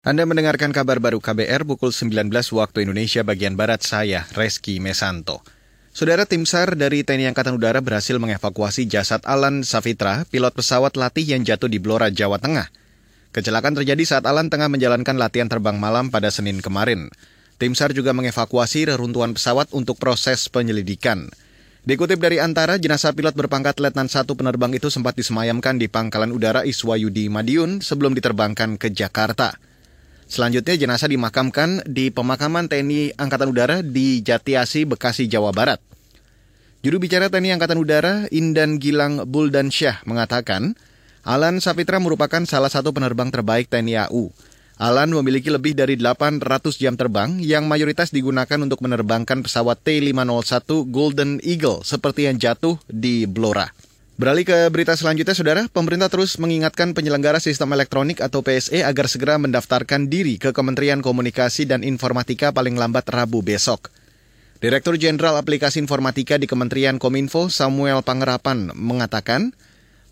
Anda mendengarkan kabar baru KBR pukul 19 waktu Indonesia bagian Barat saya, Reski Mesanto. Saudara tim SAR dari TNI Angkatan Udara berhasil mengevakuasi jasad Alan Safitra, pilot pesawat latih yang jatuh di Blora, Jawa Tengah. Kecelakaan terjadi saat Alan tengah menjalankan latihan terbang malam pada Senin kemarin. Tim SAR juga mengevakuasi reruntuhan pesawat untuk proses penyelidikan. Dikutip dari Antara, jenazah pilot berpangkat Letnan 1 penerbang itu sempat disemayamkan di Pangkalan Udara Iswayudi Madiun sebelum diterbangkan ke Jakarta. Selanjutnya jenazah dimakamkan di pemakaman TNI Angkatan Udara di Jatiasi, Bekasi, Jawa Barat. Juru bicara TNI Angkatan Udara, Indan Gilang Buldansyah, mengatakan, Alan Sapitra merupakan salah satu penerbang terbaik TNI AU. Alan memiliki lebih dari 800 jam terbang yang mayoritas digunakan untuk menerbangkan pesawat T-501 Golden Eagle seperti yang jatuh di Blora. Beralih ke berita selanjutnya, Saudara. Pemerintah terus mengingatkan penyelenggara sistem elektronik atau PSE agar segera mendaftarkan diri ke Kementerian Komunikasi dan Informatika paling lambat Rabu besok. Direktur Jenderal Aplikasi Informatika di Kementerian Kominfo, Samuel Pangerapan, mengatakan,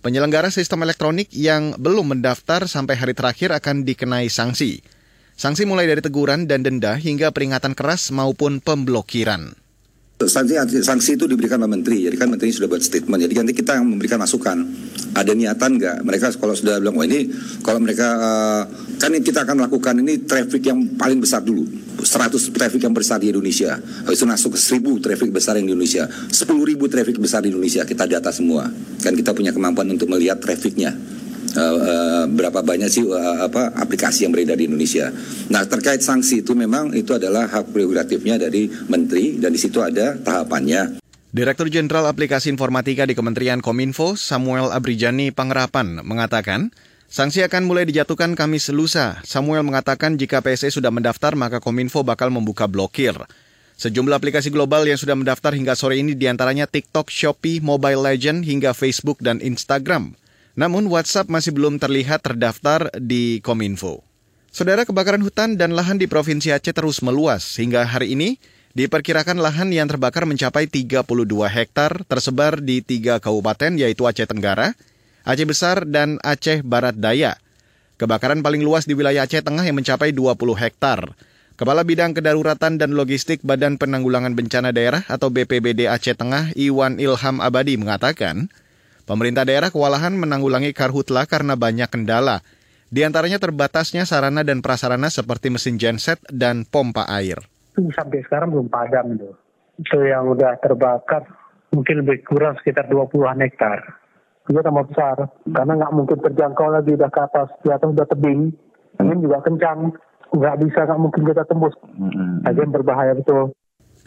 penyelenggara sistem elektronik yang belum mendaftar sampai hari terakhir akan dikenai sanksi. Sanksi mulai dari teguran dan denda hingga peringatan keras maupun pemblokiran. Sanksi, sanksi itu diberikan oleh menteri, jadi kan menteri sudah buat statement. Jadi nanti kita yang memberikan masukan. Ada niatan nggak? Mereka kalau sudah bilang, oh ini kalau mereka uh, kan kita akan melakukan ini traffic yang paling besar dulu. 100 traffic yang besar di Indonesia. Habis itu masuk ke 1000 traffic besar di Indonesia. 10.000 traffic besar di Indonesia kita data semua. Kan kita punya kemampuan untuk melihat trafficnya uh, berapa banyak sih uh, apa aplikasi yang beredar di Indonesia. Nah terkait sanksi itu memang itu adalah hak prerogatifnya dari menteri dan di situ ada tahapannya. Direktur Jenderal Aplikasi Informatika di Kementerian Kominfo, Samuel Abrijani Pangerapan, mengatakan, sanksi akan mulai dijatuhkan Kamis lusa. Samuel mengatakan jika PSE sudah mendaftar, maka Kominfo bakal membuka blokir. Sejumlah aplikasi global yang sudah mendaftar hingga sore ini di antaranya TikTok, Shopee, Mobile Legend, hingga Facebook dan Instagram. Namun WhatsApp masih belum terlihat terdaftar di Kominfo. Saudara kebakaran hutan dan lahan di Provinsi Aceh terus meluas hingga hari ini diperkirakan lahan yang terbakar mencapai 32 hektar tersebar di tiga kabupaten yaitu Aceh Tenggara, Aceh Besar, dan Aceh Barat Daya. Kebakaran paling luas di wilayah Aceh Tengah yang mencapai 20 hektar. Kepala Bidang Kedaruratan dan Logistik Badan Penanggulangan Bencana Daerah atau BPBD Aceh Tengah Iwan Ilham Abadi mengatakan, Pemerintah daerah kewalahan menanggulangi karhutla karena banyak kendala. Di antaranya terbatasnya sarana dan prasarana seperti mesin genset dan pompa air. Sampai sekarang belum padam itu. Itu yang udah terbakar mungkin lebih kurang sekitar 20-an hektar. Itu tambah besar, karena nggak mungkin terjangkau lagi udah ke atas, di atas udah tebing, angin juga kencang, nggak bisa, nggak mungkin kita tembus. Agen berbahaya betul.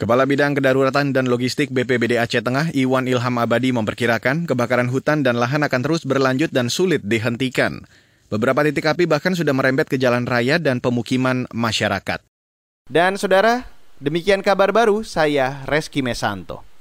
Kepala Bidang Kedaruratan dan Logistik BPBD Aceh Tengah, Iwan Ilham Abadi memperkirakan kebakaran hutan dan lahan akan terus berlanjut dan sulit dihentikan. Beberapa titik api bahkan sudah merembet ke jalan raya dan pemukiman masyarakat. Dan saudara, demikian kabar baru saya Reski Mesanto.